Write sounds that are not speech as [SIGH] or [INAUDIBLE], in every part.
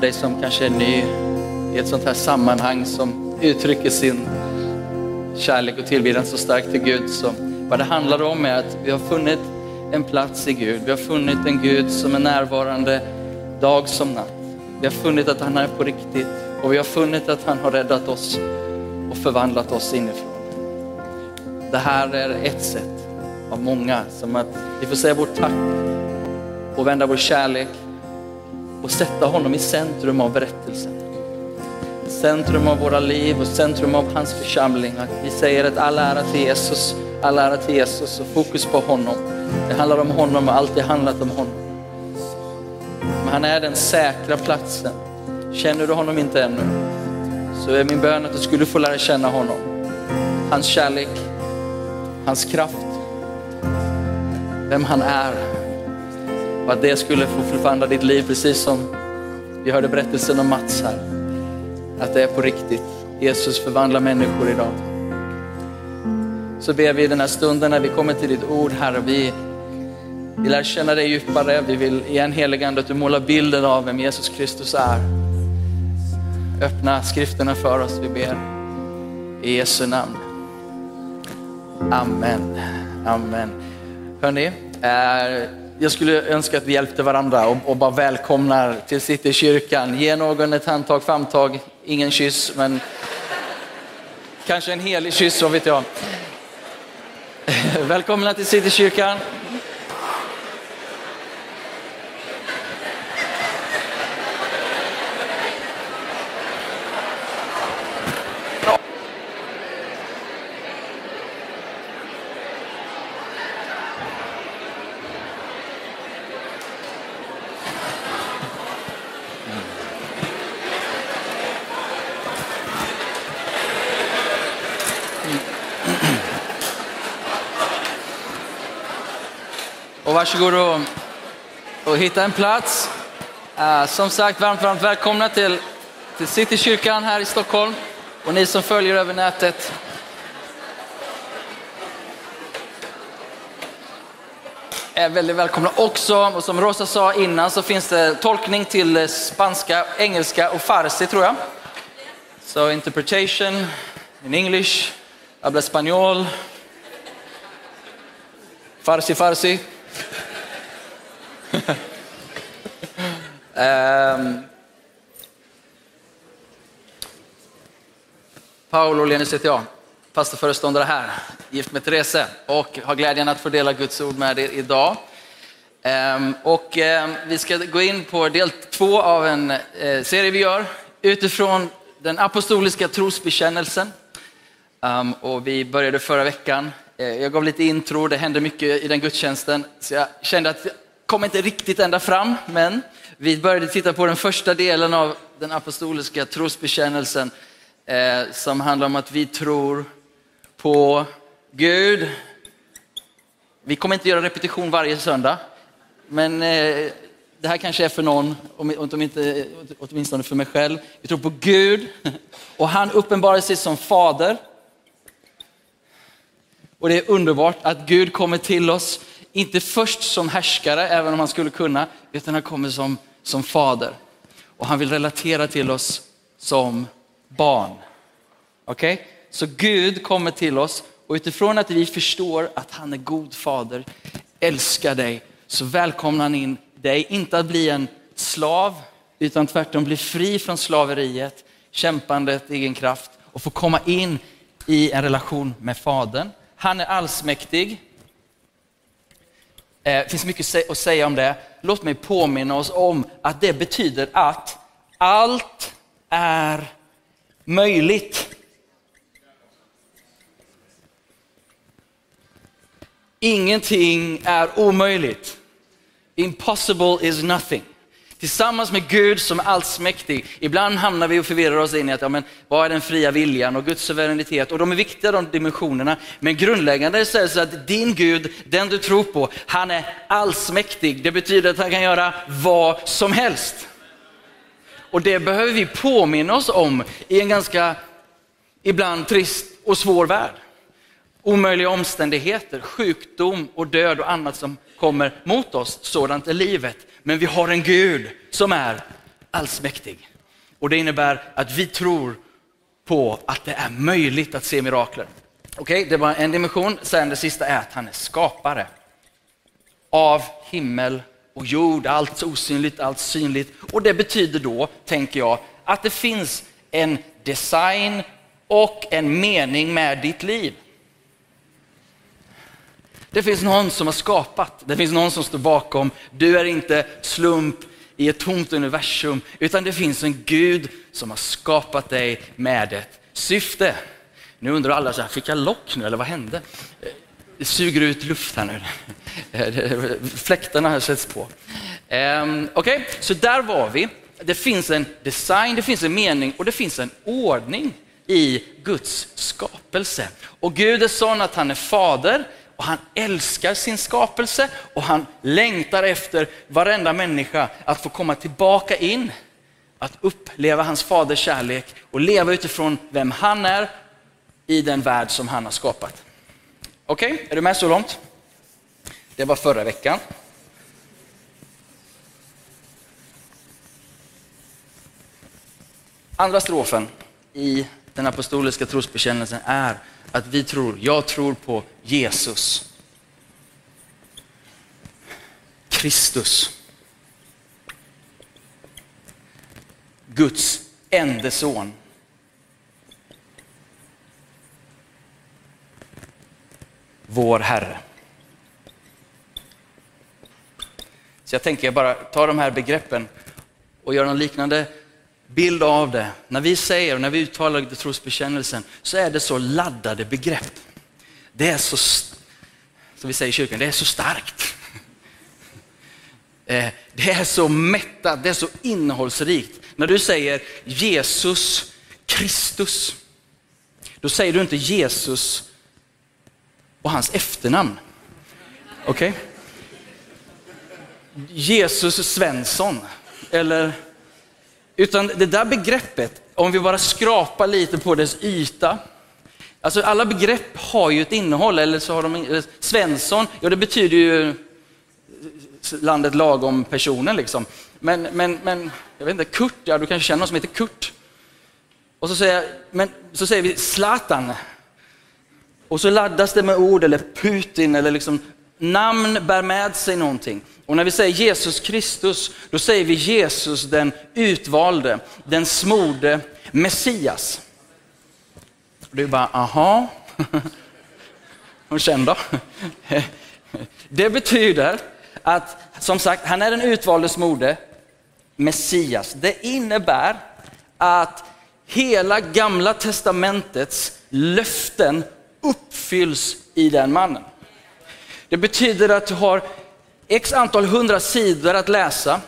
för dig som kanske är ny i ett sånt här sammanhang som uttrycker sin kärlek och tillbedjan så starkt till Gud. Så vad det handlar om är att vi har funnit en plats i Gud. Vi har funnit en Gud som är närvarande dag som natt. Vi har funnit att han är på riktigt och vi har funnit att han har räddat oss och förvandlat oss inifrån. Det här är ett sätt av många som att vi får säga vårt tack och vända vår kärlek och sätta honom i centrum av berättelsen. Centrum av våra liv och centrum av hans församling. Att vi säger att all ära till Jesus, all ära till Jesus och fokus på honom. Det handlar om honom och alltid handlat om honom. Men han är den säkra platsen. Känner du honom inte ännu så är min bön att du skulle få lära känna honom. Hans kärlek, hans kraft, vem han är. Och att det skulle få förvandla ditt liv precis som vi hörde berättelsen om Mats här. Att det är på riktigt. Jesus förvandlar människor idag. Så ber vi i den här stunden när vi kommer till ditt ord Herre, vi, vi lär känna dig djupare. Vi vill igen heligande att du målar bilden av vem Jesus Kristus är. Öppna skrifterna för oss, vi ber. I Jesu namn. Amen. Amen. Hörni, eh, jag skulle önska att vi hjälpte varandra och, och bara välkomnar till Citykyrkan. Ge någon ett handtag, famntag, ingen kyss, men kanske en helig kyss, vad vet jag. [LAUGHS] Välkomna till Citykyrkan. Varsågod och, och hitta en plats. Uh, som sagt, varmt, varmt välkomna till, till Citykyrkan här i Stockholm och ni som följer över nätet. är väldigt välkomna också. Och som Rosa sa innan så finns det tolkning till spanska, engelska och farsi tror jag. So interpretation in English, habla español, farsi farsi um, Paolo Lenis heter jag, pastorföreståndare här, gift med Therese och har glädjen att få dela Guds ord med er idag. Um, och um, vi ska gå in på del två av en uh, serie vi gör utifrån den apostoliska trosbekännelsen. Um, och vi började förra veckan. Uh, jag gav lite intro, det hände mycket i den gudstjänsten, så jag kände att kom inte riktigt ända fram, men vi började titta på den första delen av den apostoliska trosbekännelsen eh, som handlar om att vi tror på Gud. Vi kommer inte göra repetition varje söndag, men eh, det här kanske är för någon, om inte, åtminstone för mig själv. Vi tror på Gud och han uppenbarar sig som fader. Och det är underbart att Gud kommer till oss inte först som härskare, även om han skulle kunna, utan han kommer som, som fader. Och han vill relatera till oss som barn. Okej? Okay? Så Gud kommer till oss och utifrån att vi förstår att han är god fader, älskar dig, så välkomnar han in dig, inte att bli en slav, utan tvärtom bli fri från slaveriet, kämpandet, egen kraft och få komma in i en relation med Fadern. Han är allsmäktig, det finns mycket att säga om det. Låt mig påminna oss om att det betyder att allt är möjligt. Ingenting är omöjligt. Impossible is nothing tillsammans med Gud som är allsmäktig. Ibland hamnar vi och förvirrar oss in i att, ja, men, vad är den fria viljan och Guds suveränitet? Och de är viktiga de dimensionerna. Men grundläggande är det så att din Gud, den du tror på, han är allsmäktig. Det betyder att han kan göra vad som helst. Och det behöver vi påminna oss om i en ganska ibland trist och svår värld. Omöjliga omständigheter, sjukdom och död och annat som kommer mot oss. Sådant är livet. Men vi har en Gud som är allsmäktig. Och det innebär att vi tror på att det är möjligt att se mirakler. Okej, okay, det var en dimension. Sen det sista är att han är skapare av himmel och jord, allt osynligt, allt synligt. Och det betyder då, tänker jag, att det finns en design och en mening med ditt liv. Det finns någon som har skapat, det finns någon som står bakom. Du är inte slump i ett tomt universum, utan det finns en Gud som har skapat dig med ett syfte. Nu undrar alla, så här, fick jag lock nu eller vad hände? Det suger ut luft här nu. [LAUGHS] Fläktarna sätts på. Um, Okej, okay, så där var vi. Det finns en design, det finns en mening och det finns en ordning i Guds skapelse. Och Gud är sån att han är fader och han älskar sin skapelse och han längtar efter varenda människa att få komma tillbaka in, att uppleva hans faders kärlek och leva utifrån vem han är i den värld som han har skapat. Okej, okay, är du med så långt? Det var förra veckan. Andra strofen i den apostoliska trosbekännelsen är att vi tror, jag tror på Jesus. Kristus. Guds enda son. Vår Herre. Så jag tänker jag bara ta de här begreppen och göra någon liknande bild av det. När vi säger och när vi uttalar trosbekännelsen så är det så laddade begrepp. Det är så, som vi säger i kyrkan, det är så starkt. Eh, det är så mättat, det är så innehållsrikt. När du säger Jesus Kristus, då säger du inte Jesus och hans efternamn. Okej? Okay? Jesus Svensson, eller utan det där begreppet, om vi bara skrapar lite på dess yta. Alltså alla begrepp har ju ett innehåll, eller så har de, eh, Svensson, ja det betyder ju eh, landet lagom personen liksom. Men, men, men, jag vet inte, Kurt, ja du kanske känner någon som heter Kurt. Och så säger, men, så säger vi Zlatan. Och så laddas det med ord, eller Putin, eller liksom namn bär med sig någonting. Och när vi säger Jesus Kristus, då säger vi Jesus den utvalde, den smorde Messias. Och du bara, aha. [LAUGHS] Och sen då. [LAUGHS] Det betyder att, som sagt, han är den utvalde smorde Messias. Det innebär att hela gamla testamentets löften uppfylls i den mannen. Det betyder att du har x antal hundra sidor att läsa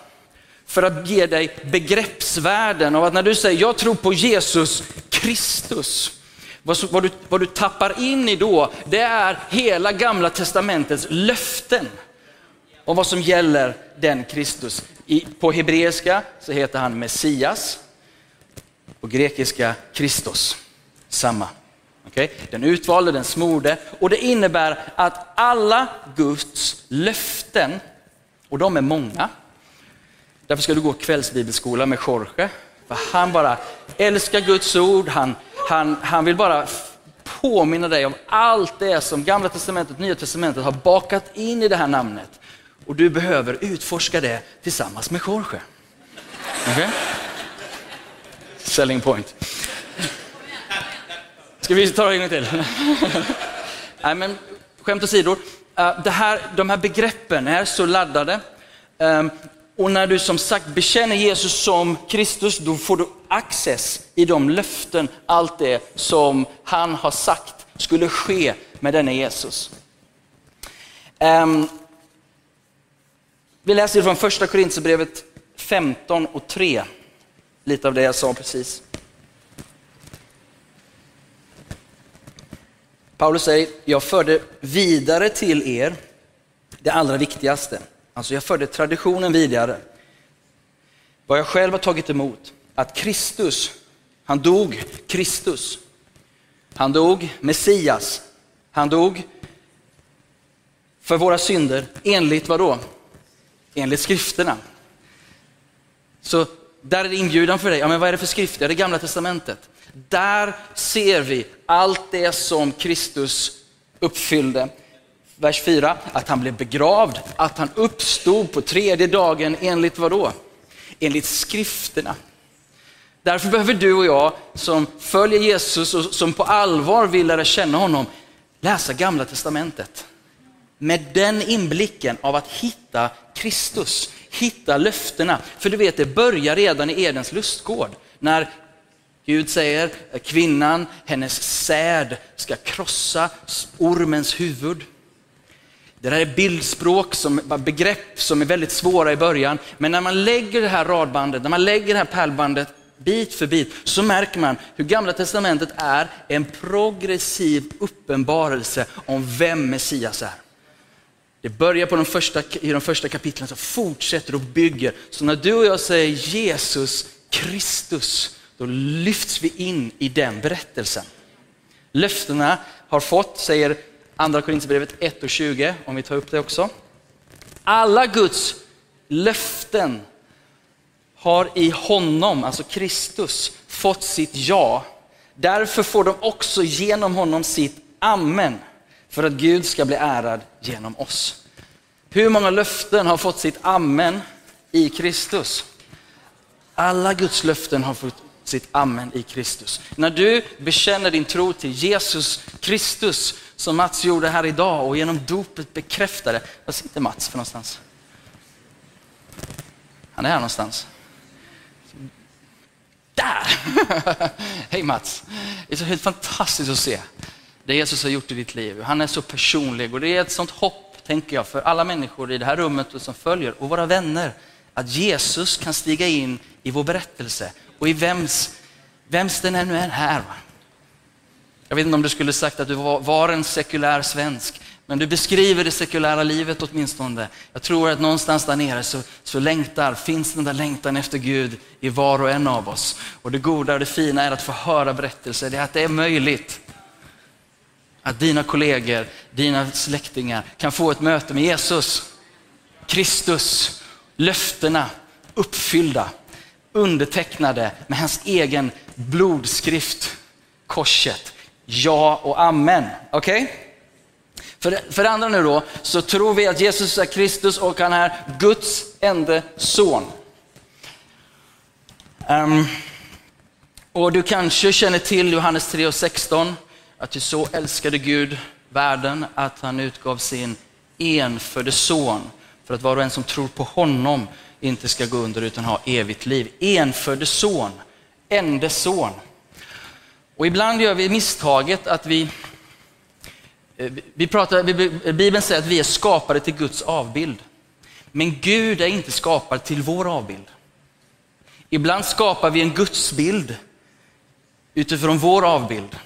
för att ge dig begreppsvärden av att när du säger jag tror på Jesus Kristus, vad, du, vad du tappar in i då, det är hela gamla testamentets löften om vad som gäller den Kristus. I, på hebreiska så heter han Messias, på grekiska Kristus, samma. Okay? Den utvalde, den smorde och det innebär att alla Guds löften, och de är många, därför ska du gå kvällsbibelskola med Jorge, för han bara älskar Guds ord, han, han, han vill bara påminna dig om allt det som Gamla Testamentet och Nya Testamentet har bakat in i det här namnet. Och du behöver utforska det tillsammans med Jorge. Okay? Selling point. Ska vi ta det en gång till? [LAUGHS] Nej, men skämt åsido. Uh, det här, de här begreppen är så laddade. Um, och när du som sagt bekänner Jesus som Kristus, då får du access i de löften, allt det som han har sagt skulle ske med denna Jesus. Um, vi läser från första Korintierbrevet 15 och 3. Lite av det jag sa precis. Paulus säger, jag förde vidare till er det allra viktigaste. Alltså jag förde traditionen vidare. Vad jag själv har tagit emot, att Kristus, han dog Kristus. Han dog Messias. Han dog för våra synder enligt vad då? Enligt skrifterna. Så där är det inbjudan för dig. Ja, men vad är det för skrifter? Det gamla testamentet. Där ser vi allt det som Kristus uppfyllde. Vers 4, att han blev begravd, att han uppstod på tredje dagen enligt vad då? Enligt skrifterna. Därför behöver du och jag som följer Jesus och som på allvar vill lära känna honom, läsa gamla testamentet. Med den inblicken av att hitta Kristus, hitta löftena. För du vet, det börjar redan i Edens lustgård. När Gud säger att kvinnan, hennes säd ska krossa ormens huvud. Det där är bildspråk, som, begrepp som är väldigt svåra i början. Men när man lägger det här radbandet, när man lägger det här pärlbandet bit för bit, så märker man hur Gamla Testamentet är en progressiv uppenbarelse om vem Messias är. Det börjar på de första, i de första kapitlen, så fortsätter och bygger. Så när du och jag säger Jesus Kristus, då lyfts vi in i den berättelsen. Löftena har fått, säger Andra Korinthierbrevet 1 och 20, om vi tar upp det också. Alla Guds löften har i honom, alltså Kristus, fått sitt ja. Därför får de också genom honom sitt amen, för att Gud ska bli ärad genom oss. Hur många löften har fått sitt amen i Kristus? Alla Guds löften har fått sitt amen i Kristus. När du bekänner din tro till Jesus Kristus, som Mats gjorde här idag och genom dopet bekräftade. Var sitter Mats för någonstans? Han är här någonstans. Där! [LAUGHS] Hej Mats! Det är så helt fantastiskt att se det Jesus har gjort i ditt liv. Han är så personlig och det är ett sånt hopp, tänker jag, för alla människor i det här rummet och som följer och våra vänner. Att Jesus kan stiga in i vår berättelse och i vems, vems den än är här. Jag vet inte om du skulle sagt att du var, var en sekulär svensk, men du beskriver det sekulära livet åtminstone. Jag tror att någonstans där nere så, så längtar, finns den där längtan efter Gud i var och en av oss. Och det goda och det fina är att få höra berättelser, det är att det är möjligt. Att dina kollegor, dina släktingar kan få ett möte med Jesus, Kristus, löftena uppfyllda, undertecknade med hans egen blodskrift, korset. Ja och amen. Okej? Okay? För, för det andra nu då, så tror vi att Jesus är Kristus och han är Guds enda son. Um, och du kanske känner till Johannes 3 och 16, att du så älskade Gud världen att han utgav sin enfödde son för att var och en som tror på honom inte ska gå under utan ha evigt liv. Enfödde son, ende son. Och ibland gör vi misstaget att vi eh, vi pratar, Bibeln säger att vi är skapade till Guds avbild. Men Gud är inte skapad till vår avbild. Ibland skapar vi en gudsbild utifrån vår avbild.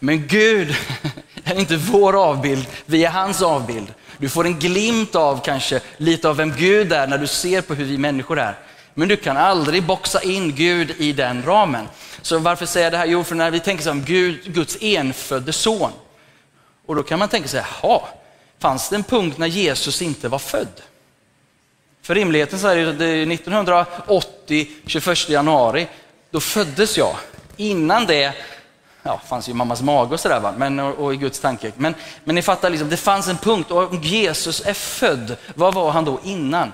Men Gud [LAUGHS] är inte vår avbild, vi är hans avbild. Du får en glimt av kanske lite av vem Gud är när du ser på hur vi människor är. Men du kan aldrig boxa in Gud i den ramen. Så varför säger jag det här? Jo, för när vi tänker som Gud, Guds enfödde son, och då kan man tänka sig, jaha, fanns det en punkt när Jesus inte var född? För rimligheten så är det 1980, 21 januari, då föddes jag. Innan det, ja, fanns ju mammas mage och sådär, men, och, och, i Guds tanke. Men, men ni fattar, liksom, det fanns en punkt och om Jesus är född, vad var han då innan?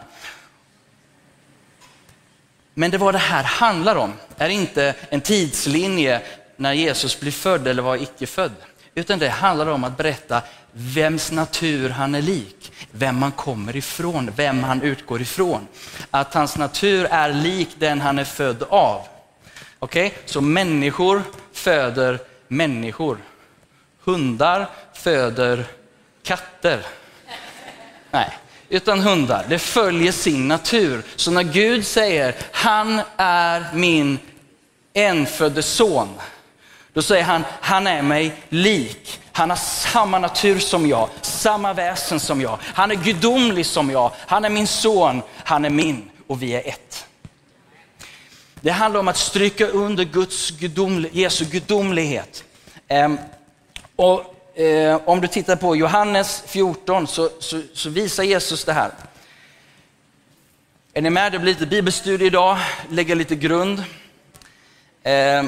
Men det var det här handlar om, är inte en tidslinje när Jesus blir född eller var icke född. Utan det handlar om att berätta vems natur han är lik, vem han kommer ifrån, vem han utgår ifrån. Att hans natur är lik den han är född av. Okej, okay? så människor föder människor. Hundar föder katter. Nej, utan hundar. Det följer sin natur. Så när Gud säger, han är min enfödde son, då säger han, han är mig lik. Han har samma natur som jag, samma väsen som jag. Han är gudomlig som jag. Han är min son, han är min och vi är ett. Det handlar om att stryka under Guds gudomlig, Jesu gudomlighet. Um, och, eh, om du tittar på Johannes 14 så, så, så visar Jesus det här. Är ni med? Det blir lite bibelstudie idag, lägga lite grund. Eh,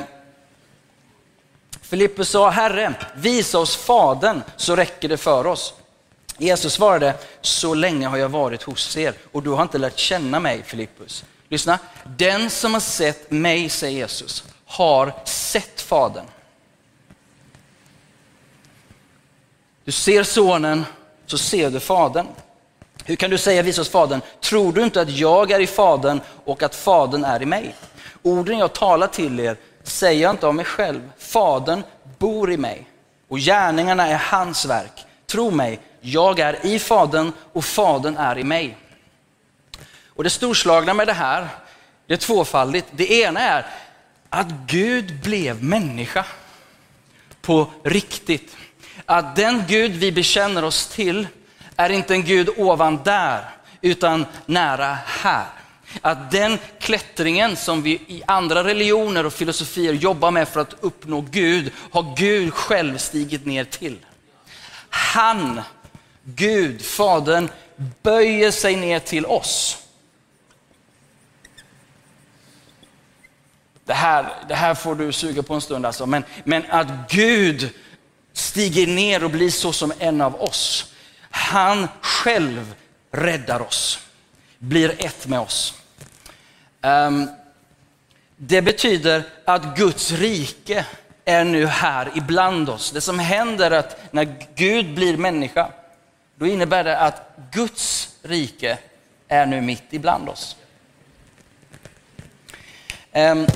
Filippus sa, Herre, visa oss Fadern så räcker det för oss. Jesus svarade, så länge har jag varit hos er och du har inte lärt känna mig, Filippus. Lyssna, den som har sett mig, säger Jesus, har sett Fadern. Du ser sonen, så ser du Fadern. Hur kan du säga visa oss Fadern? Tror du inte att jag är i Fadern och att Fadern är i mig? Orden jag talar till er säger jag inte av mig själv. Fadern bor i mig och gärningarna är hans verk. Tro mig, jag är i Fadern och Fadern är i mig. Och det storslagna med det här, det är tvåfaldigt. Det ena är att Gud blev människa på riktigt. Att den Gud vi bekänner oss till är inte en Gud ovan där, utan nära här. Att den klättringen som vi i andra religioner och filosofier jobbar med för att uppnå Gud, har Gud själv stigit ner till. Han, Gud, Fadern, böjer sig ner till oss. Det här, det här får du suga på en stund alltså, men, men att Gud stiger ner och blir så som en av oss. Han själv räddar oss, blir ett med oss. Um, det betyder att Guds rike är nu här ibland oss. Det som händer är att när Gud blir människa, då innebär det att Guds rike är nu mitt ibland oss. Ehm,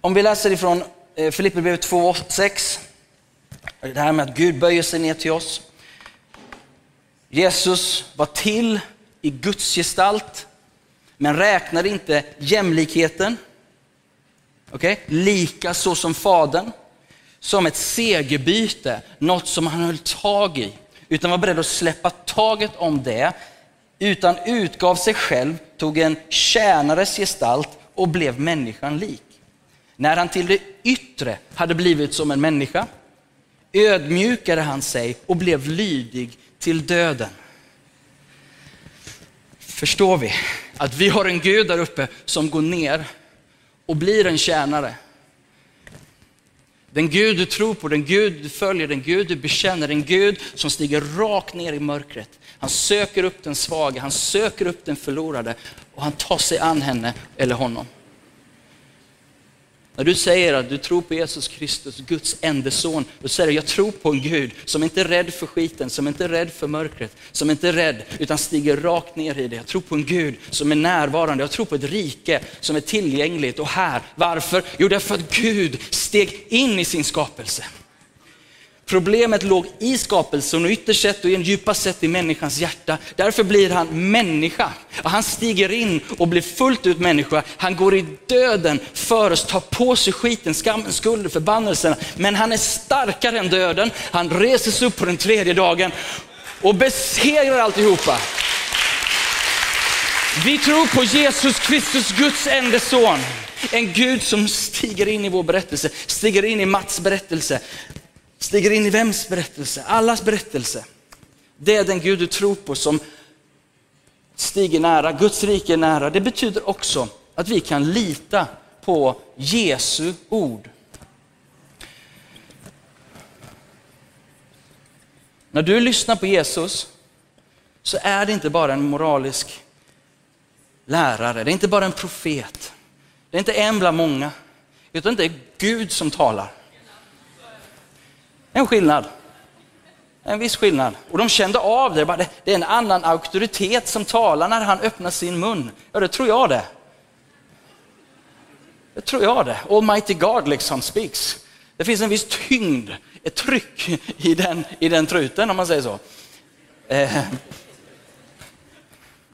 om vi läser ifrån eh, Filipperbrevet 2.6, det här med att Gud böjer sig ner till oss. Jesus var till i Guds gestalt, men räknade inte jämlikheten, okay? lika så som Fadern, som ett segerbyte, något som han höll tag i, utan var beredd att släppa taget om det, utan utgav sig själv, tog en tjänares gestalt och blev människan lik. När han till det yttre hade blivit som en människa, ödmjukade han sig och blev lydig till döden. Förstår vi att vi har en Gud där uppe som går ner och blir en tjänare. Den Gud du tror på, den Gud du följer, den Gud du bekänner, en Gud som stiger rakt ner i mörkret. Han söker upp den svaga, han söker upp den förlorade och han tar sig an henne eller honom. När du säger att du tror på Jesus Kristus, Guds enda son, då säger du jag tror på en Gud som inte är rädd för skiten, som inte är rädd för mörkret, som inte är rädd utan stiger rakt ner i det. Jag tror på en Gud som är närvarande, jag tror på ett rike som är tillgängligt och här. Varför? Jo, därför att Gud steg in i sin skapelse. Problemet låg i skapelsen och ytterst sett och djupast sett i människans hjärta. Därför blir han människa. Och han stiger in och blir fullt ut människa. Han går i döden för oss, tar på sig skiten, skammen, skulden, förbannelsen. Men han är starkare än döden. Han reser sig upp på den tredje dagen och besegrar alltihopa. Vi tror på Jesus Kristus, Guds enda son. En Gud som stiger in i vår berättelse, stiger in i Mats berättelse, stiger in i vems berättelse? Allas berättelse. Det är den Gud du tror på som stiger nära, Guds rike är nära. Det betyder också att vi kan lita på Jesu ord. När du lyssnar på Jesus så är det inte bara en moralisk lärare, det är inte bara en profet. Det är inte en bland många, utan det är Gud som talar. En skillnad. En viss skillnad. Och de kände av det. Det är en annan auktoritet som talar när han öppnar sin mun. Ja, det tror jag det. Det tror jag det. Almighty God liksom speaks. Det finns en viss tyngd, ett tryck i den, i den truten om man säger så. Eh.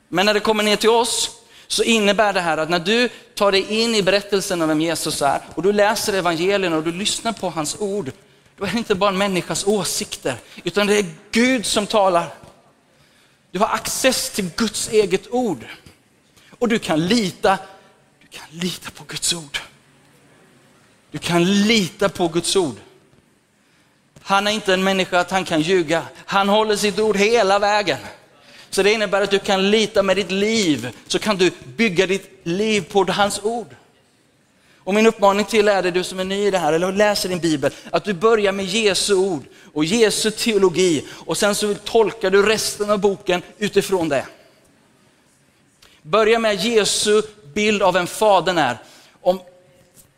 Men när det kommer ner till oss så innebär det här att när du tar dig in i berättelsen om vem Jesus är och du läser evangelierna och du lyssnar på hans ord då är det inte bara en människas åsikter, utan det är Gud som talar. Du har access till Guds eget ord. Och du kan lita, du kan lita på Guds ord. Du kan lita på Guds ord. Han är inte en människa att han kan ljuga. Han håller sitt ord hela vägen. Så det innebär att du kan lita med ditt liv, så kan du bygga ditt liv på hans ord. Och min uppmaning till är dig, du som är ny i det här, eller läser din bibel, att du börjar med Jesu ord och Jesu teologi och sen så tolkar du resten av boken utifrån det. Börja med Jesu bild av vem Fadern är. Om,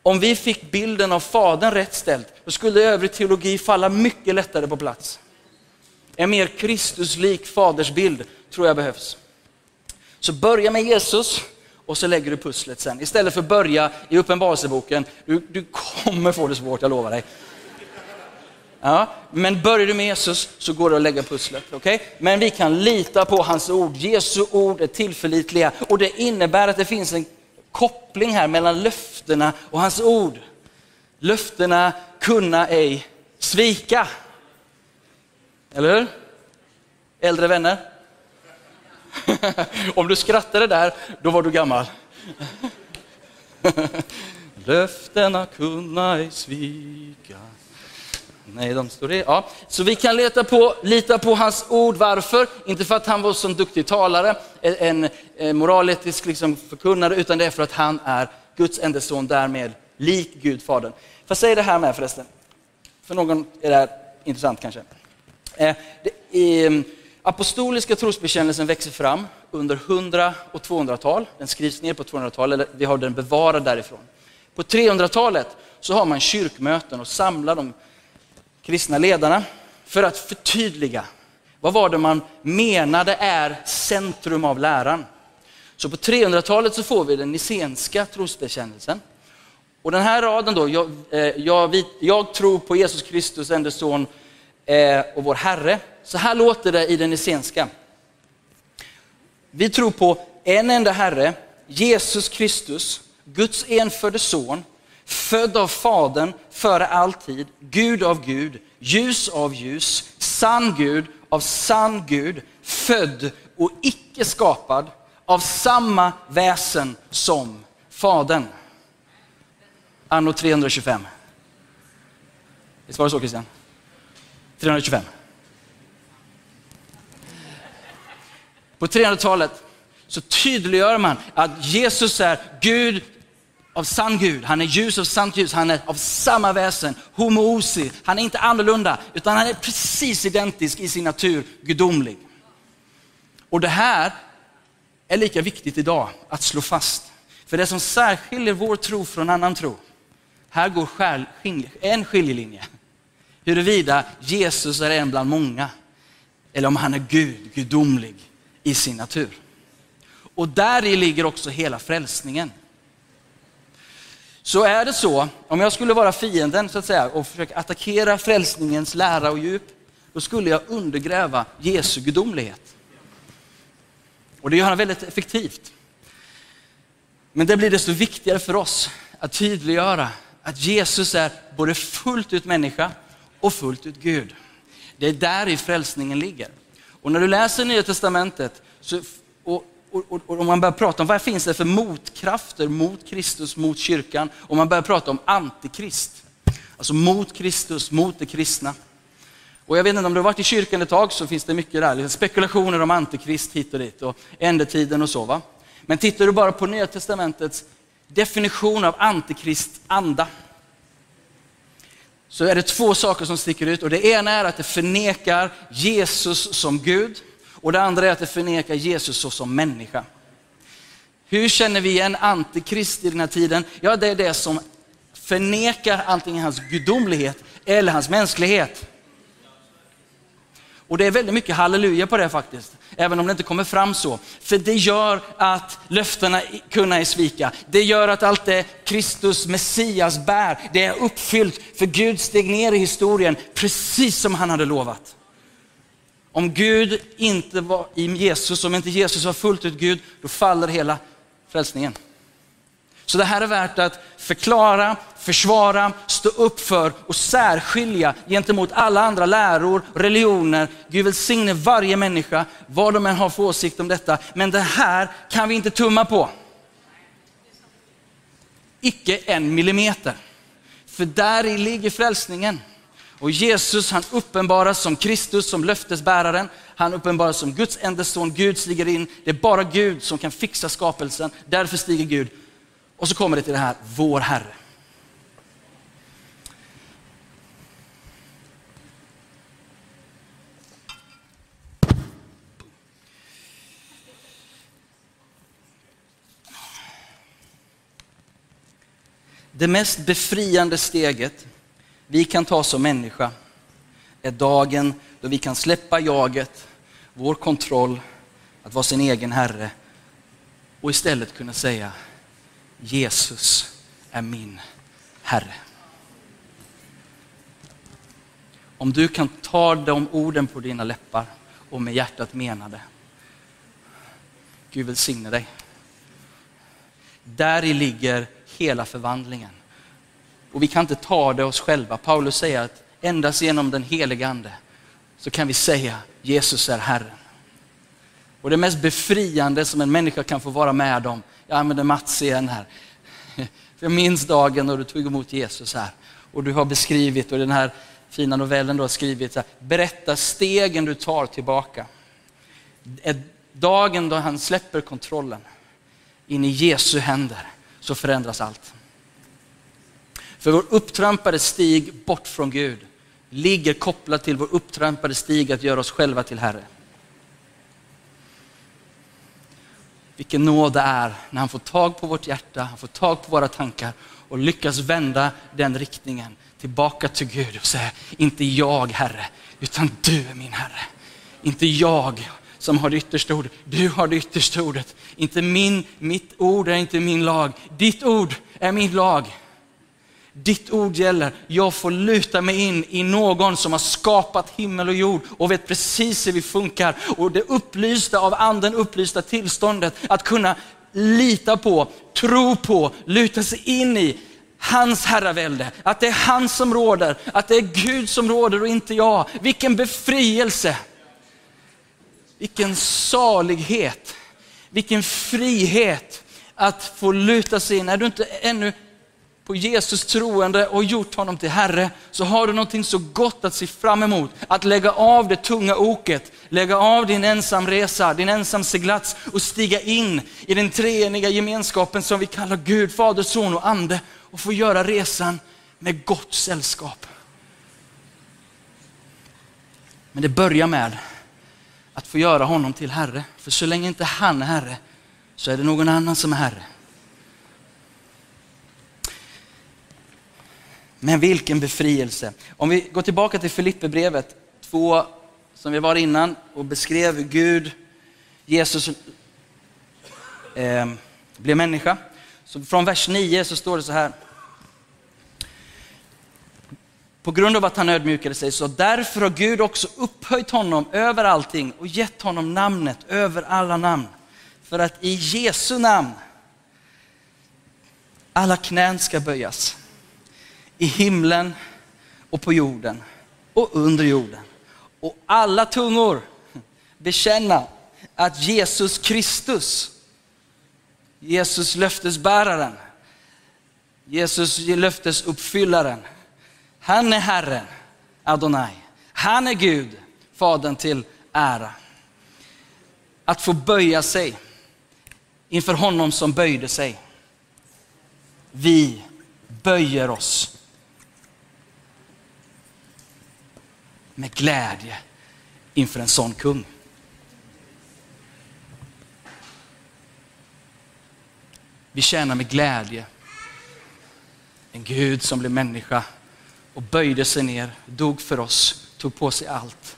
om vi fick bilden av Fadern rätt ställt, då skulle övrig teologi falla mycket lättare på plats. En mer Kristuslik fadersbild tror jag behövs. Så börja med Jesus och så lägger du pusslet sen. Istället för att börja i Uppenbarelseboken. Du, du kommer få det svårt, jag lovar dig. Ja, men börjar du med Jesus så går det att lägga pusslet. Okay? Men vi kan lita på hans ord. Jesu ord är tillförlitliga och det innebär att det finns en koppling här mellan löftena och hans ord. Löftena kunna ej svika. Eller hur? Äldre vänner? [LAUGHS] Om du skrattade där, då var du gammal. [LAUGHS] Löftena kunna ej svika. Nej, de står det. Ja. Så vi kan leta på, lita på hans ord. Varför? Inte för att han var så duktig talare, en, en eh, moraletisk liksom förkunnare, utan det är för att han är Guds enda son, därmed lik Gud, Fadern. Får säg säga det här med förresten? För någon är det här intressant kanske. Eh, det, eh, apostoliska trosbekännelsen växer fram under 100 och 200-tal. Den skrivs ner på 200-talet, vi har den bevarad därifrån. På 300-talet så har man kyrkmöten och samlar de kristna ledarna för att förtydliga vad var det man menade är centrum av läran. Så på 300-talet så får vi den nicenska trosbekännelsen. Och den här raden då, jag, eh, jag, jag tror på Jesus Kristus, enda son Eh, och vår Herre. Så här låter det i den Essenska. Vi tror på en enda Herre, Jesus Kristus, Guds enfödde son, född av Fadern före all tid, Gud av Gud, ljus av ljus, sann Gud av sann Gud, född och icke skapad av samma väsen som Fadern. Anno 325. Visst var det så Christian? 325. På 300-talet så tydliggör man att Jesus är Gud av sann Gud. Han är ljus av sant ljus. Han är av samma väsen, homoosi. Han är inte annorlunda, utan han är precis identisk i sin natur, gudomlig. Och det här är lika viktigt idag att slå fast. För det som särskiljer vår tro från annan tro, här går en skiljelinje. Huruvida Jesus är en bland många, eller om han är Gud, gudomlig i sin natur. Och där ligger också hela frälsningen. Så är det så, om jag skulle vara fienden så att säga och försöka attackera frälsningens lära och djup, då skulle jag undergräva Jesu gudomlighet. Och det gör han väldigt effektivt. Men det blir desto viktigare för oss att tydliggöra att Jesus är både fullt ut människa och fullt ut Gud. Det är där i frälsningen ligger. Och när du läser Nya Testamentet så, och, och, och, och man börjar prata om vad finns det för motkrafter mot Kristus, mot kyrkan och man börjar prata om antikrist. Alltså mot Kristus, mot det kristna. Och jag vet inte om du har varit i kyrkan ett tag så finns det mycket där, spekulationer om antikrist hit och dit och ändetiden och så. Va? Men tittar du bara på Nya Testamentets definition av antikrist anda så är det två saker som sticker ut och det ena är att det förnekar Jesus som Gud och det andra är att det förnekar Jesus såsom människa. Hur känner vi igen antikrist i den här tiden? Ja, det är det som förnekar antingen hans gudomlighet eller hans mänsklighet. Och det är väldigt mycket halleluja på det faktiskt, även om det inte kommer fram så. För det gör att löftena kunna är svika. Det gör att allt det Kristus, Messias bär, det är uppfyllt. För Gud steg ner i historien precis som han hade lovat. Om Gud inte var i Jesus, om inte Jesus var fullt ut Gud, då faller hela frälsningen. Så det här är värt att förklara, försvara, stå upp för och särskilja gentemot alla andra läror, religioner. Gud välsigne varje människa, vad de än har för åsikt om detta. Men det här kan vi inte tumma på. Icke en millimeter. För där i ligger frälsningen. Och Jesus han uppenbaras som Kristus, som löftesbäraren. Han uppenbaras som Guds enda son. Gud stiger in. Det är bara Gud som kan fixa skapelsen. Därför stiger Gud. Och så kommer det till det här, vår Herre. Det mest befriande steget vi kan ta som människa är dagen då vi kan släppa jaget, vår kontroll, att vara sin egen Herre och istället kunna säga Jesus är min Herre. Om du kan ta de orden på dina läppar och med hjärtat mena det. Gud välsigne dig. Där i ligger hela förvandlingen. Och vi kan inte ta det oss själva. Paulus säger att endast genom den helige Ande så kan vi säga Jesus är Herren. Och det mest befriande som en människa kan få vara med om, jag använder Mats igen här. [LAUGHS] Jag minns dagen när du tog emot Jesus här och du har beskrivit, och den här fina novellen du har skrivit, så här, berätta stegen du tar tillbaka. Dagen då han släpper kontrollen in i Jesu händer så förändras allt. För vår upptrampade stig bort från Gud ligger kopplad till vår upptrampade stig att göra oss själva till Herre. Vilken nåd det är när han får tag på vårt hjärta, han får tag på våra tankar och lyckas vända den riktningen tillbaka till Gud och säga, inte jag Herre, utan du är min Herre. Inte jag som har det yttersta ordet, du har det yttersta ordet. Inte min, mitt ord är inte min lag, ditt ord är min lag. Ditt ord gäller. Jag får luta mig in i någon som har skapat himmel och jord och vet precis hur vi funkar. Och det upplysta av anden upplysta tillståndet att kunna lita på, tro på, luta sig in i hans herravälde. Att det är han som råder, att det är Gud som råder och inte jag. Vilken befrielse! Vilken salighet! Vilken frihet att få luta sig in. Är du inte ännu på Jesus troende och gjort honom till Herre, så har du någonting så gott att se fram emot. Att lägga av det tunga oket, lägga av din ensamresa, din ensamseglats och stiga in i den treeniga gemenskapen som vi kallar Gud, Fader, Son och Ande och få göra resan med gott sällskap. Men det börjar med att få göra honom till Herre. För så länge inte han är Herre så är det någon annan som är Herre. Men vilken befrielse. Om vi går tillbaka till Filipperbrevet 2, som vi var innan och beskrev hur Gud, Jesus eh, blev människa. Så från vers 9 så står det så här. På grund av att han ödmjukade sig, så därför har Gud också upphöjt honom över allting och gett honom namnet över alla namn. För att i Jesu namn alla knän ska böjas i himlen och på jorden och under jorden. Och alla tungor bekänna att Jesus Kristus, Jesus löftesbäraren, Jesus löftesuppfyllaren, han är Herren, Adonai. Han är Gud, Fadern till ära. Att få böja sig inför honom som böjde sig. Vi böjer oss med glädje inför en sån kung. Vi tjänar med glädje en Gud som blev människa och böjde sig ner, dog för oss, tog på sig allt.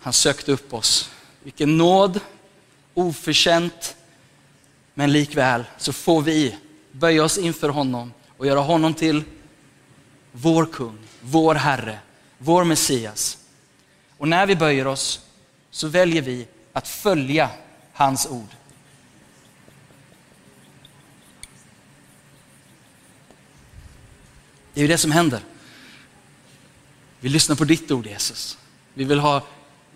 Han sökte upp oss. Vilken nåd, oförtjänt, men likväl så får vi böja oss inför honom och göra honom till vår kung, vår Herre, vår Messias. Och när vi böjer oss så väljer vi att följa hans ord. Det är ju det som händer. Vi lyssnar på ditt ord Jesus. Vi vill ha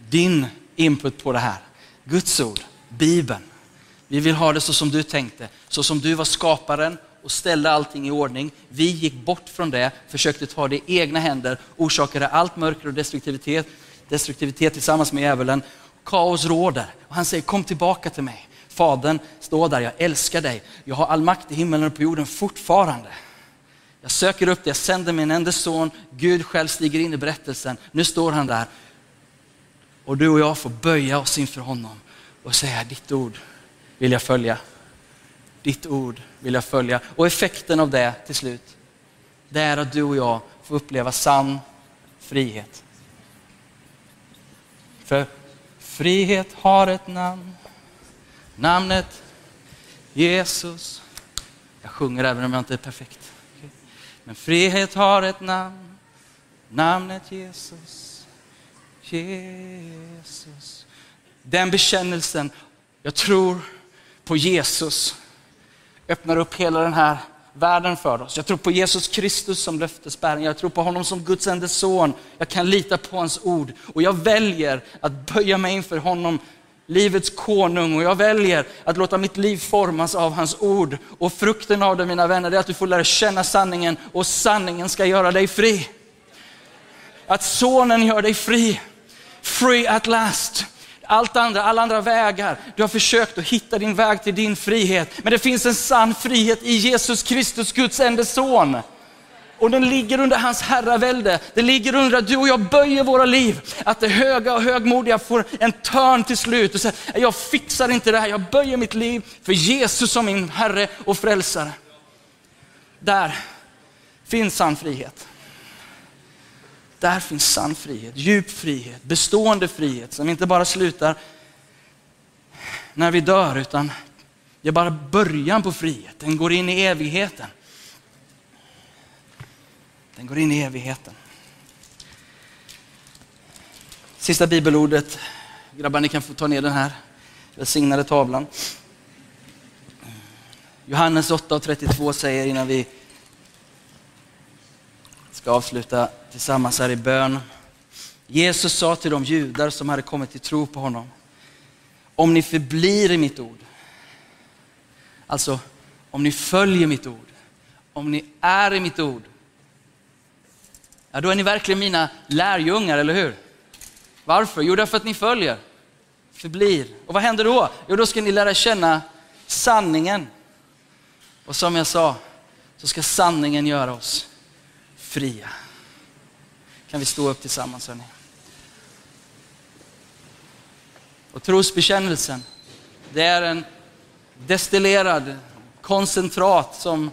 din input på det här. Guds ord, Bibeln. Vi vill ha det så som du tänkte, så som du var skaparen och ställde allting i ordning. Vi gick bort från det, försökte ta det i egna händer, orsakade allt mörker och destruktivitet, destruktivitet tillsammans med djävulen. Kaos råder och han säger kom tillbaka till mig. Fadern står där, jag älskar dig. Jag har all makt i himmelen och på jorden fortfarande. Jag söker upp dig, jag sänder min enda son. Gud själv stiger in i berättelsen. Nu står han där. Och du och jag får böja oss inför honom och säga, ditt ord vill jag följa. Ditt ord vill jag följa. Och effekten av det till slut, det är att du och jag får uppleva sann frihet. För frihet har ett namn, namnet Jesus. Jag sjunger även om jag inte är perfekt. Men frihet har ett namn, namnet Jesus. Jesus. Den bekännelsen, jag tror på Jesus, öppnar upp hela den här världen för oss. Jag tror på Jesus Kristus som löftesbärare. Jag tror på honom som Guds enda son. Jag kan lita på hans ord och jag väljer att böja mig inför honom, livets konung och jag väljer att låta mitt liv formas av hans ord. Och frukten av det mina vänner, är att du får lära känna sanningen och sanningen ska göra dig fri. Att sonen gör dig fri. Free at last. Allt andra, alla andra vägar. Du har försökt att hitta din väg till din frihet. Men det finns en sann frihet i Jesus Kristus, Guds enda son. Och den ligger under hans herravälde. Det ligger under att du och jag böjer våra liv. Att det höga och högmodiga får en törn till slut och säger, jag fixar inte det här, jag böjer mitt liv för Jesus som min Herre och Frälsare. Där finns sann frihet. Där finns sann frihet, djup frihet, bestående frihet som inte bara slutar när vi dör utan det är bara början på frihet. Den går in i evigheten. Den går in i evigheten. Sista bibelordet. Grabbar, ni kan få ta ner den här välsignade tavlan. Johannes 8 och 32 säger innan vi ska avsluta tillsammans här i bön. Jesus sa till de judar som hade kommit till tro på honom. Om ni förblir i mitt ord, alltså om ni följer mitt ord, om ni är i mitt ord, ja då är ni verkligen mina lärjungar, eller hur? Varför? Jo, därför att ni följer, förblir. Och vad händer då? Jo, då ska ni lära känna sanningen. Och som jag sa, så ska sanningen göra oss fria. Kan vi stå upp tillsammans hörni? Och trosbekännelsen, det är en destillerad koncentrat som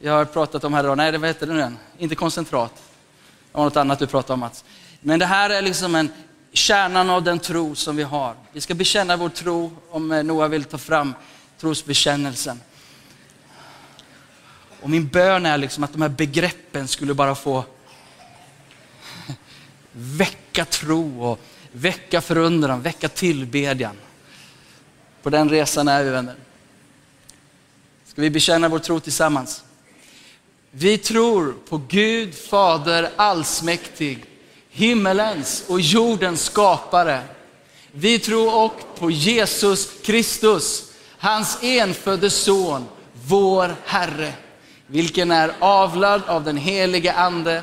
jag har pratat om här idag. Nej, vad heter det nu igen? Inte koncentrat. Det var något annat du pratade om Mats. Men det här är liksom en kärnan av den tro som vi har. Vi ska bekänna vår tro, om Noah vill ta fram trosbekännelsen. Och min bön är liksom att de här begreppen skulle bara få väcka tro och väcka förundran, väcka tillbedjan. På den resan är vi vänner. Ska vi bekänna vår tro tillsammans? Vi tror på Gud Fader allsmäktig, himmelens och jordens skapare. Vi tror också på Jesus Kristus, hans enfödde son, vår Herre, vilken är avlad av den helige Ande,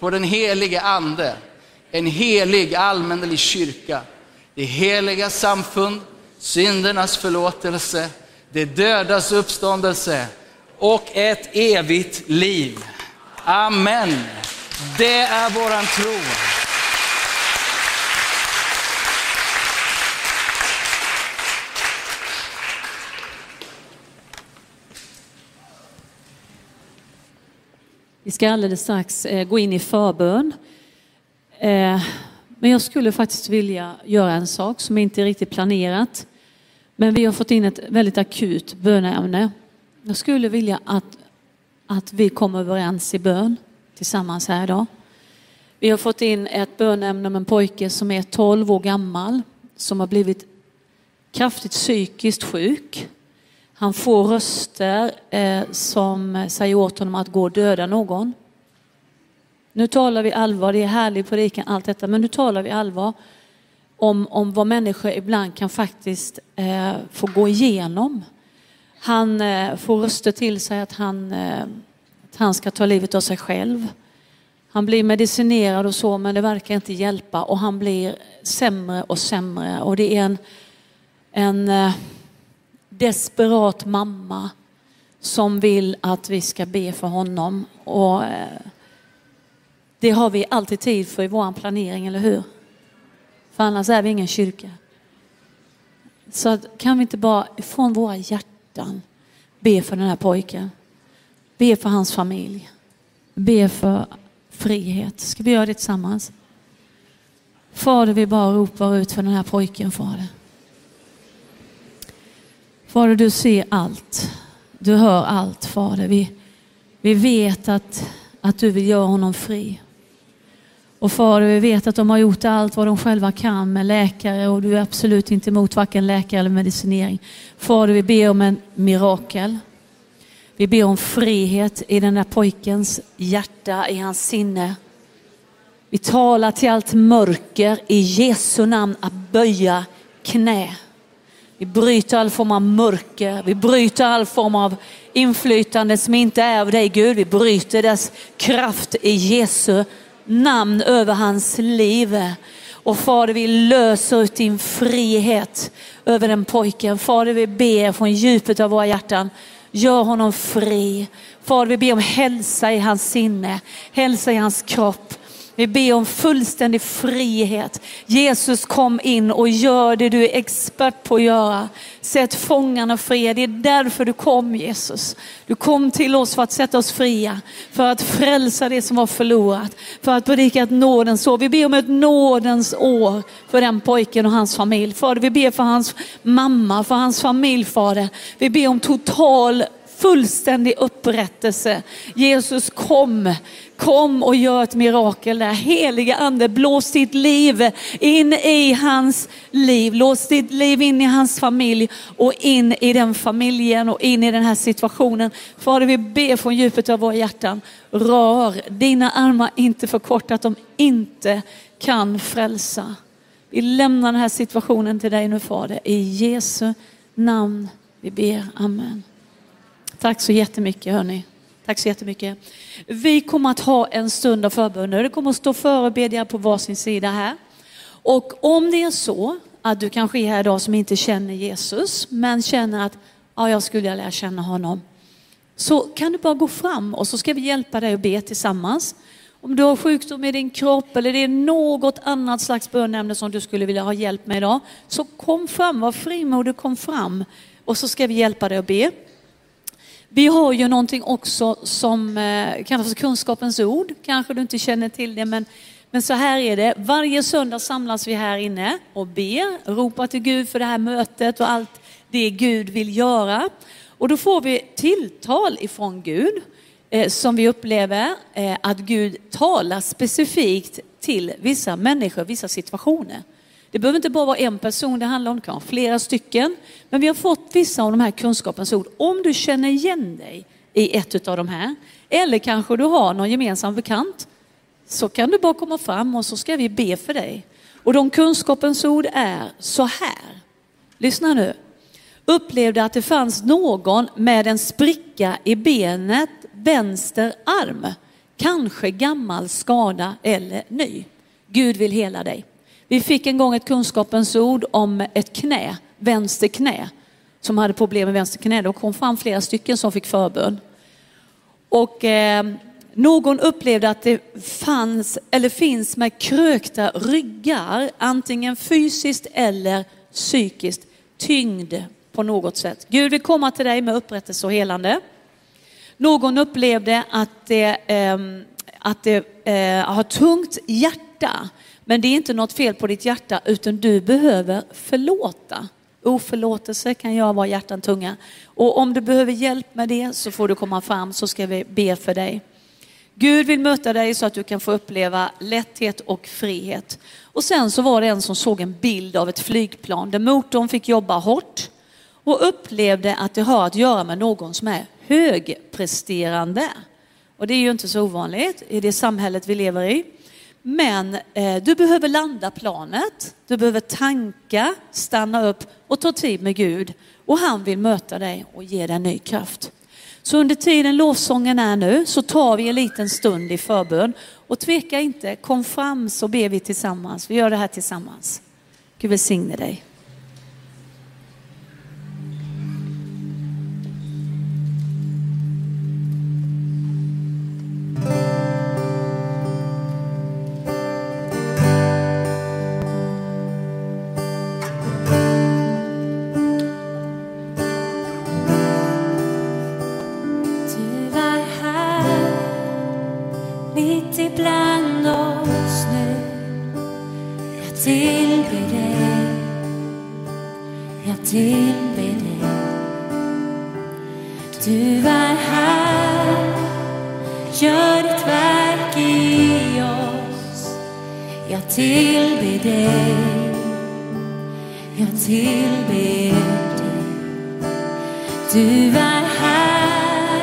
på den helige Ande, en helig allmännelig kyrka, det heliga samfund, syndernas förlåtelse, det dödas uppståndelse och ett evigt liv. Amen. Det är våran tro. Vi ska alldeles strax eh, gå in i förbön. Eh, men jag skulle faktiskt vilja göra en sak som inte är riktigt planerat. Men vi har fått in ett väldigt akut böneämne. Jag skulle vilja att att vi kommer överens i bön tillsammans här idag. Vi har fått in ett bönämne om en pojke som är 12 år gammal som har blivit kraftigt psykiskt sjuk. Han får röster eh, som säger åt honom att gå och döda någon. Nu talar vi allvar, det är härlig predikan, allt detta, men nu talar vi allvar om, om vad människor ibland kan faktiskt eh, få gå igenom. Han eh, får röster till sig att han, eh, att han ska ta livet av sig själv. Han blir medicinerad och så, men det verkar inte hjälpa och han blir sämre och sämre. Och det är en, en eh, desperat mamma som vill att vi ska be för honom. Och eh, det har vi alltid tid för i vår planering, eller hur? För annars är vi ingen kyrka. Så kan vi inte bara från våra hjärtan be för den här pojken. Be för hans familj. Be för frihet. Ska vi göra det tillsammans? Fader, vi bara ropar ut för den här pojken, Fader. Fader, du ser allt. Du hör allt, Fader. Vi, vi vet att, att du vill göra honom fri. Och Fader, vi vet att de har gjort allt vad de själva kan med läkare och du är absolut inte emot varken läkare eller medicinering. Fader, vi ber om en mirakel. Vi ber om frihet i den där pojkens hjärta, i hans sinne. Vi talar till allt mörker i Jesu namn att böja knä. Vi bryter all form av mörker, vi bryter all form av inflytande som inte är av dig Gud. Vi bryter dess kraft i Jesu namn över hans liv. Och Fader, vi löser ut din frihet över den pojken. Fader, vi ber från djupet av våra hjärtan, gör honom fri. Fader, vi ber om hälsa i hans sinne, hälsa i hans kropp. Vi ber om fullständig frihet. Jesus kom in och gör det du är expert på att göra. Sätt fångarna fria. Det är därför du kom Jesus. Du kom till oss för att sätta oss fria. För att frälsa det som var förlorat. För att predika ett nådens år. Vi ber om ett nådens år för den pojken och hans familj. Fader, vi ber för hans mamma, för hans familj, Fader. Vi ber om total fullständig upprättelse. Jesus kom, kom och gör ett mirakel där. Heliga ande, blås ditt liv in i hans liv. Lås ditt liv in i hans familj och in i den familjen och in i den här situationen. Fader, vi ber från djupet av våra hjärtan, rör dina armar inte för kort att de inte kan frälsa. Vi lämnar den här situationen till dig nu Fader. I Jesu namn vi ber. Amen. Tack så jättemycket hörni. Tack så jättemycket. Vi kommer att ha en stund av förbön Det kommer att stå förebedjare på varsin sida här. Och om det är så att du kanske är här idag som inte känner Jesus, men känner att ja, jag skulle lära känna honom. Så kan du bara gå fram och så ska vi hjälpa dig att be tillsammans. Om du har sjukdom i din kropp eller det är något annat slags bönämne som du skulle vilja ha hjälp med idag, så kom fram, var frimodig, kom fram och så ska vi hjälpa dig att be. Vi har ju någonting också som eh, kallas kallas kunskapens ord. Kanske du inte känner till det, men, men så här är det. Varje söndag samlas vi här inne och ber, ropar till Gud för det här mötet och allt det Gud vill göra. Och då får vi tilltal ifrån Gud eh, som vi upplever eh, att Gud talar specifikt till vissa människor, vissa situationer. Det behöver inte bara vara en person det handlar om, det kan vara flera stycken. Men vi har fått vissa av de här kunskapens ord. Om du känner igen dig i ett av de här, eller kanske du har någon gemensam bekant, så kan du bara komma fram och så ska vi be för dig. Och de kunskapens ord är så här. Lyssna nu. Upplevde att det fanns någon med en spricka i benet, vänster arm. Kanske gammal skada eller ny. Gud vill hela dig. Vi fick en gång ett kunskapens ord om ett knä, vänster knä, som hade problem med vänster knä. Det kom fram flera stycken som fick förbön. Och eh, någon upplevde att det fanns, eller finns med krökta ryggar, antingen fysiskt eller psykiskt, tyngd på något sätt. Gud vill komma till dig med upprättelse och helande. Någon upplevde att det, eh, att det eh, har tungt hjärta men det är inte något fel på ditt hjärta utan du behöver förlåta. Oförlåtelse kan göra våra hjärtan tunga. Och om du behöver hjälp med det så får du komma fram så ska vi be för dig. Gud vill möta dig så att du kan få uppleva lätthet och frihet. Och sen så var det en som såg en bild av ett flygplan där motorn fick jobba hårt och upplevde att det har att göra med någon som är högpresterande. Och det är ju inte så ovanligt i det samhället vi lever i. Men eh, du behöver landa planet, du behöver tanka, stanna upp och ta tid med Gud. Och han vill möta dig och ge dig ny kraft. Så under tiden lovsången är nu så tar vi en liten stund i förbön. Och tveka inte, kom fram så ber vi tillsammans. Vi gör det här tillsammans. Gud välsigne dig. Du tillber dig. Jag tillber dig. Du är här. Gör ditt verk i oss. Jag tillber dig. Jag tillber dig. Du är här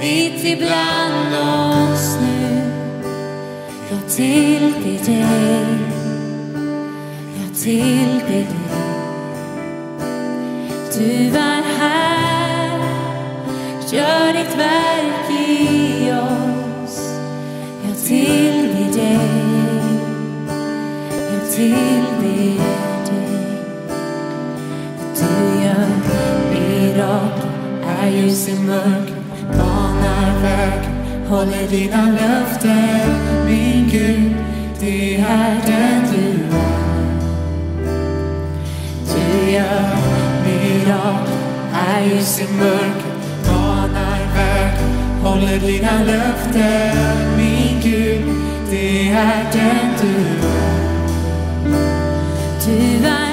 mitt ibland oss nu. Jag tillber dig. Jag tillber dig. Du är här. Gör ditt verk i oss. Jag tillber dig. Jag tillber dig. Du gör mirakel, är ljus i mörker, banar väg, håller dina löften. Min Gud, det är den du Du mirakel, är ljus i mörker, banar väg, håller dina löften. Min Gud, det är den du är.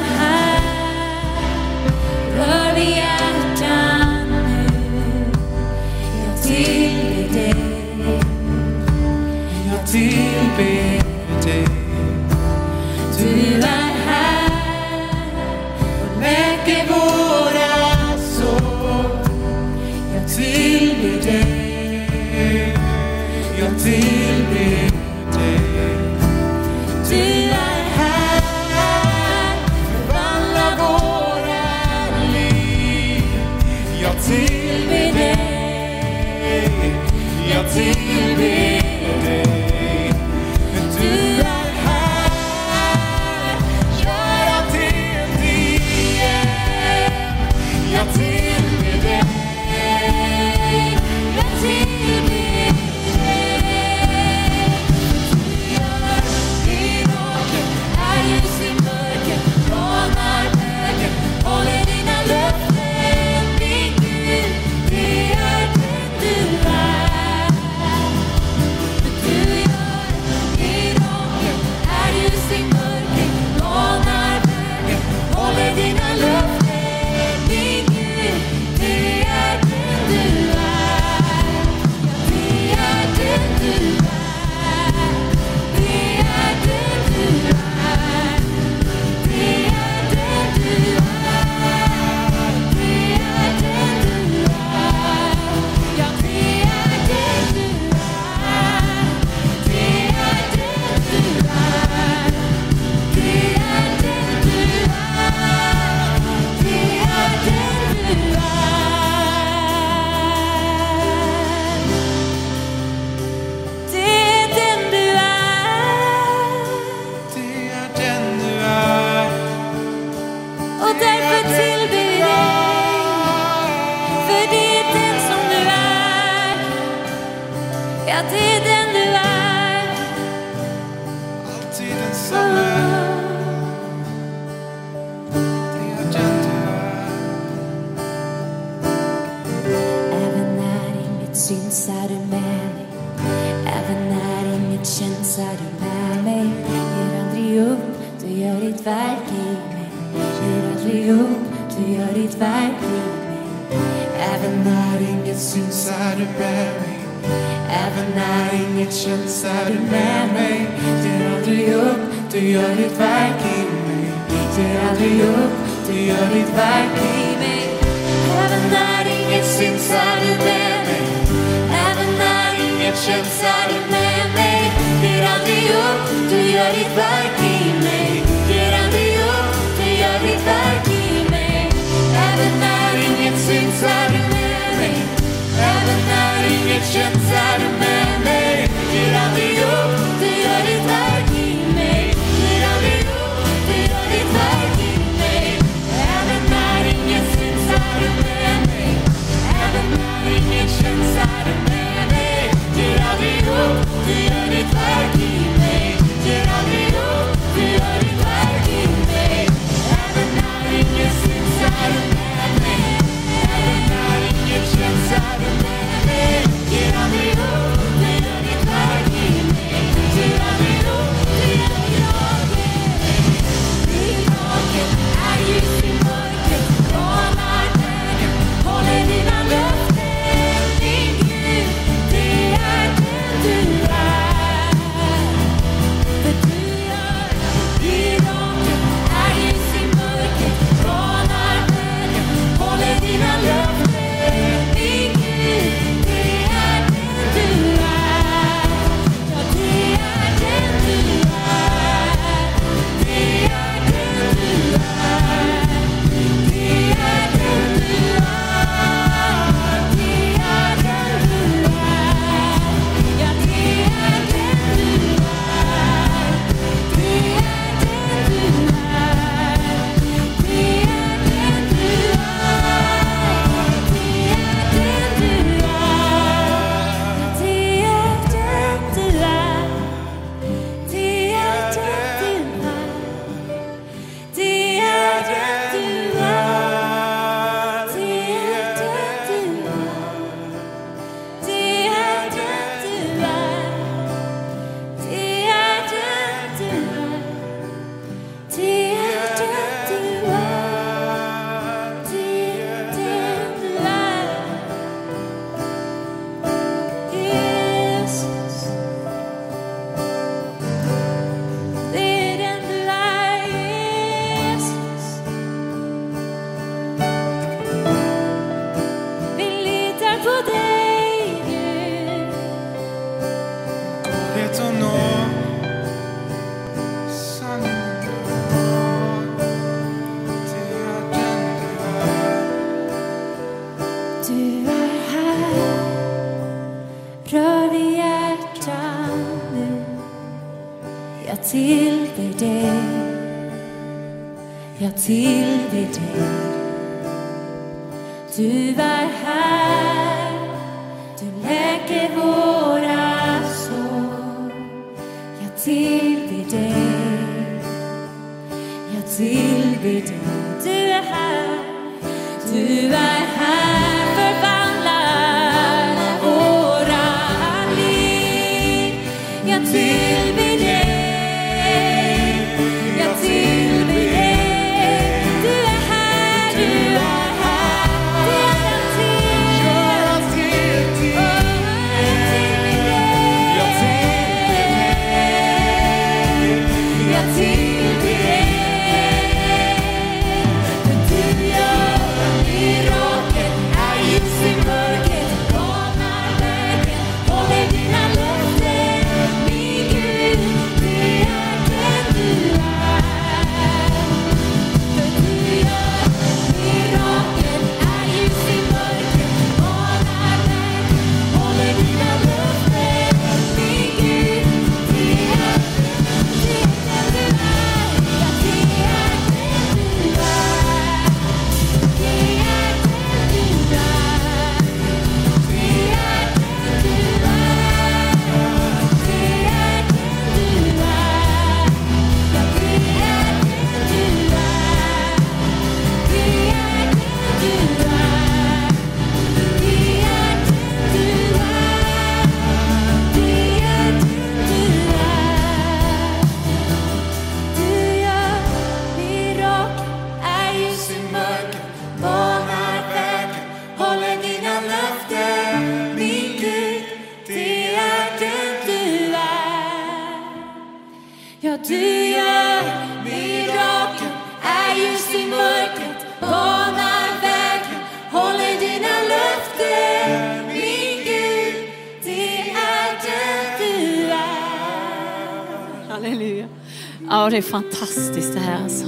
Det är fantastiskt det här alltså.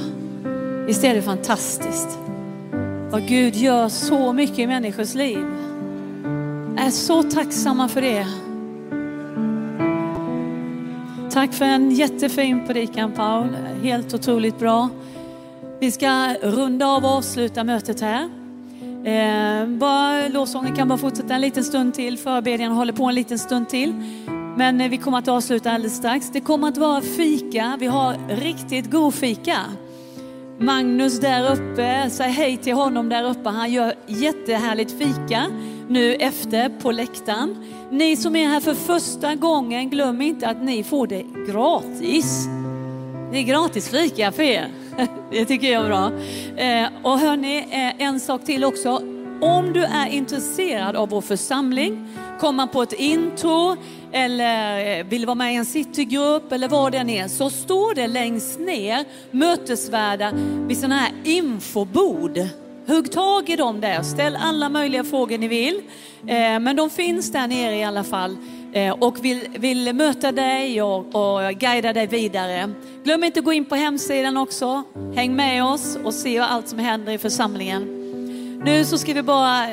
Visst är det fantastiskt? Vad Gud gör så mycket i människors liv. Jag är så tacksamma för det. Tack för en jättefin predikan Paul. Helt otroligt bra. Vi ska runda av och avsluta mötet här. Eh, bara, lovsången kan bara fortsätta en liten stund till. Förbedjan håller på en liten stund till. Men eh, vi kommer att avsluta alldeles strax. Det kommer att vara fika. Vi har riktigt god fika. Magnus där uppe, säg hej till honom där uppe. Han gör jättehärligt fika nu efter på läktaren. Ni som är här för första gången, glöm inte att ni får det gratis. Det är gratis fika för er. [LAUGHS] Det tycker jag är bra. Eh, och hörni, eh, en sak till också. Om du är intresserad av vår församling, komma på ett intro eller eh, vill vara med i en citygrupp eller vad det än är, så står det längst ner mötesvärdar vid sådana här infobord. Hugg tag i dem där, ställ alla möjliga frågor ni vill. Eh, men de finns där nere i alla fall eh, och vill, vill möta dig och, och guida dig vidare. Glöm inte att gå in på hemsidan också. Häng med oss och se allt som händer i församlingen. Nu så ska vi bara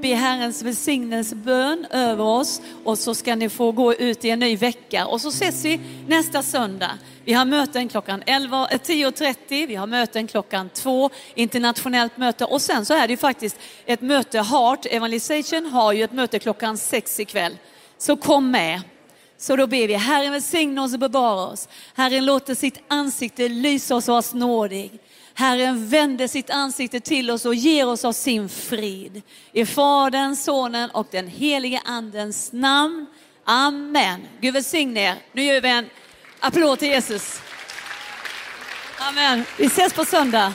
be Herrens välsignelsebön över oss och så ska ni få gå ut i en ny vecka och så ses vi nästa söndag. Vi har möten klockan 10.30, eh, vi har möten klockan 2, internationellt möte och sen så är det ju faktiskt ett möte, Heart Evangelization har ju ett möte klockan 6 ikväll. Så kom med. Så då ber vi, Herren välsigne oss och bevara oss. Herren låter sitt ansikte lysa oss och oss nådig. Herren vänder sitt ansikte till oss och ger oss av sin frid. I Faderns, Sonen och den helige Andens namn. Amen. Gud välsigne er. Nu ger vi en applåd till Jesus. Amen. Vi ses på söndag.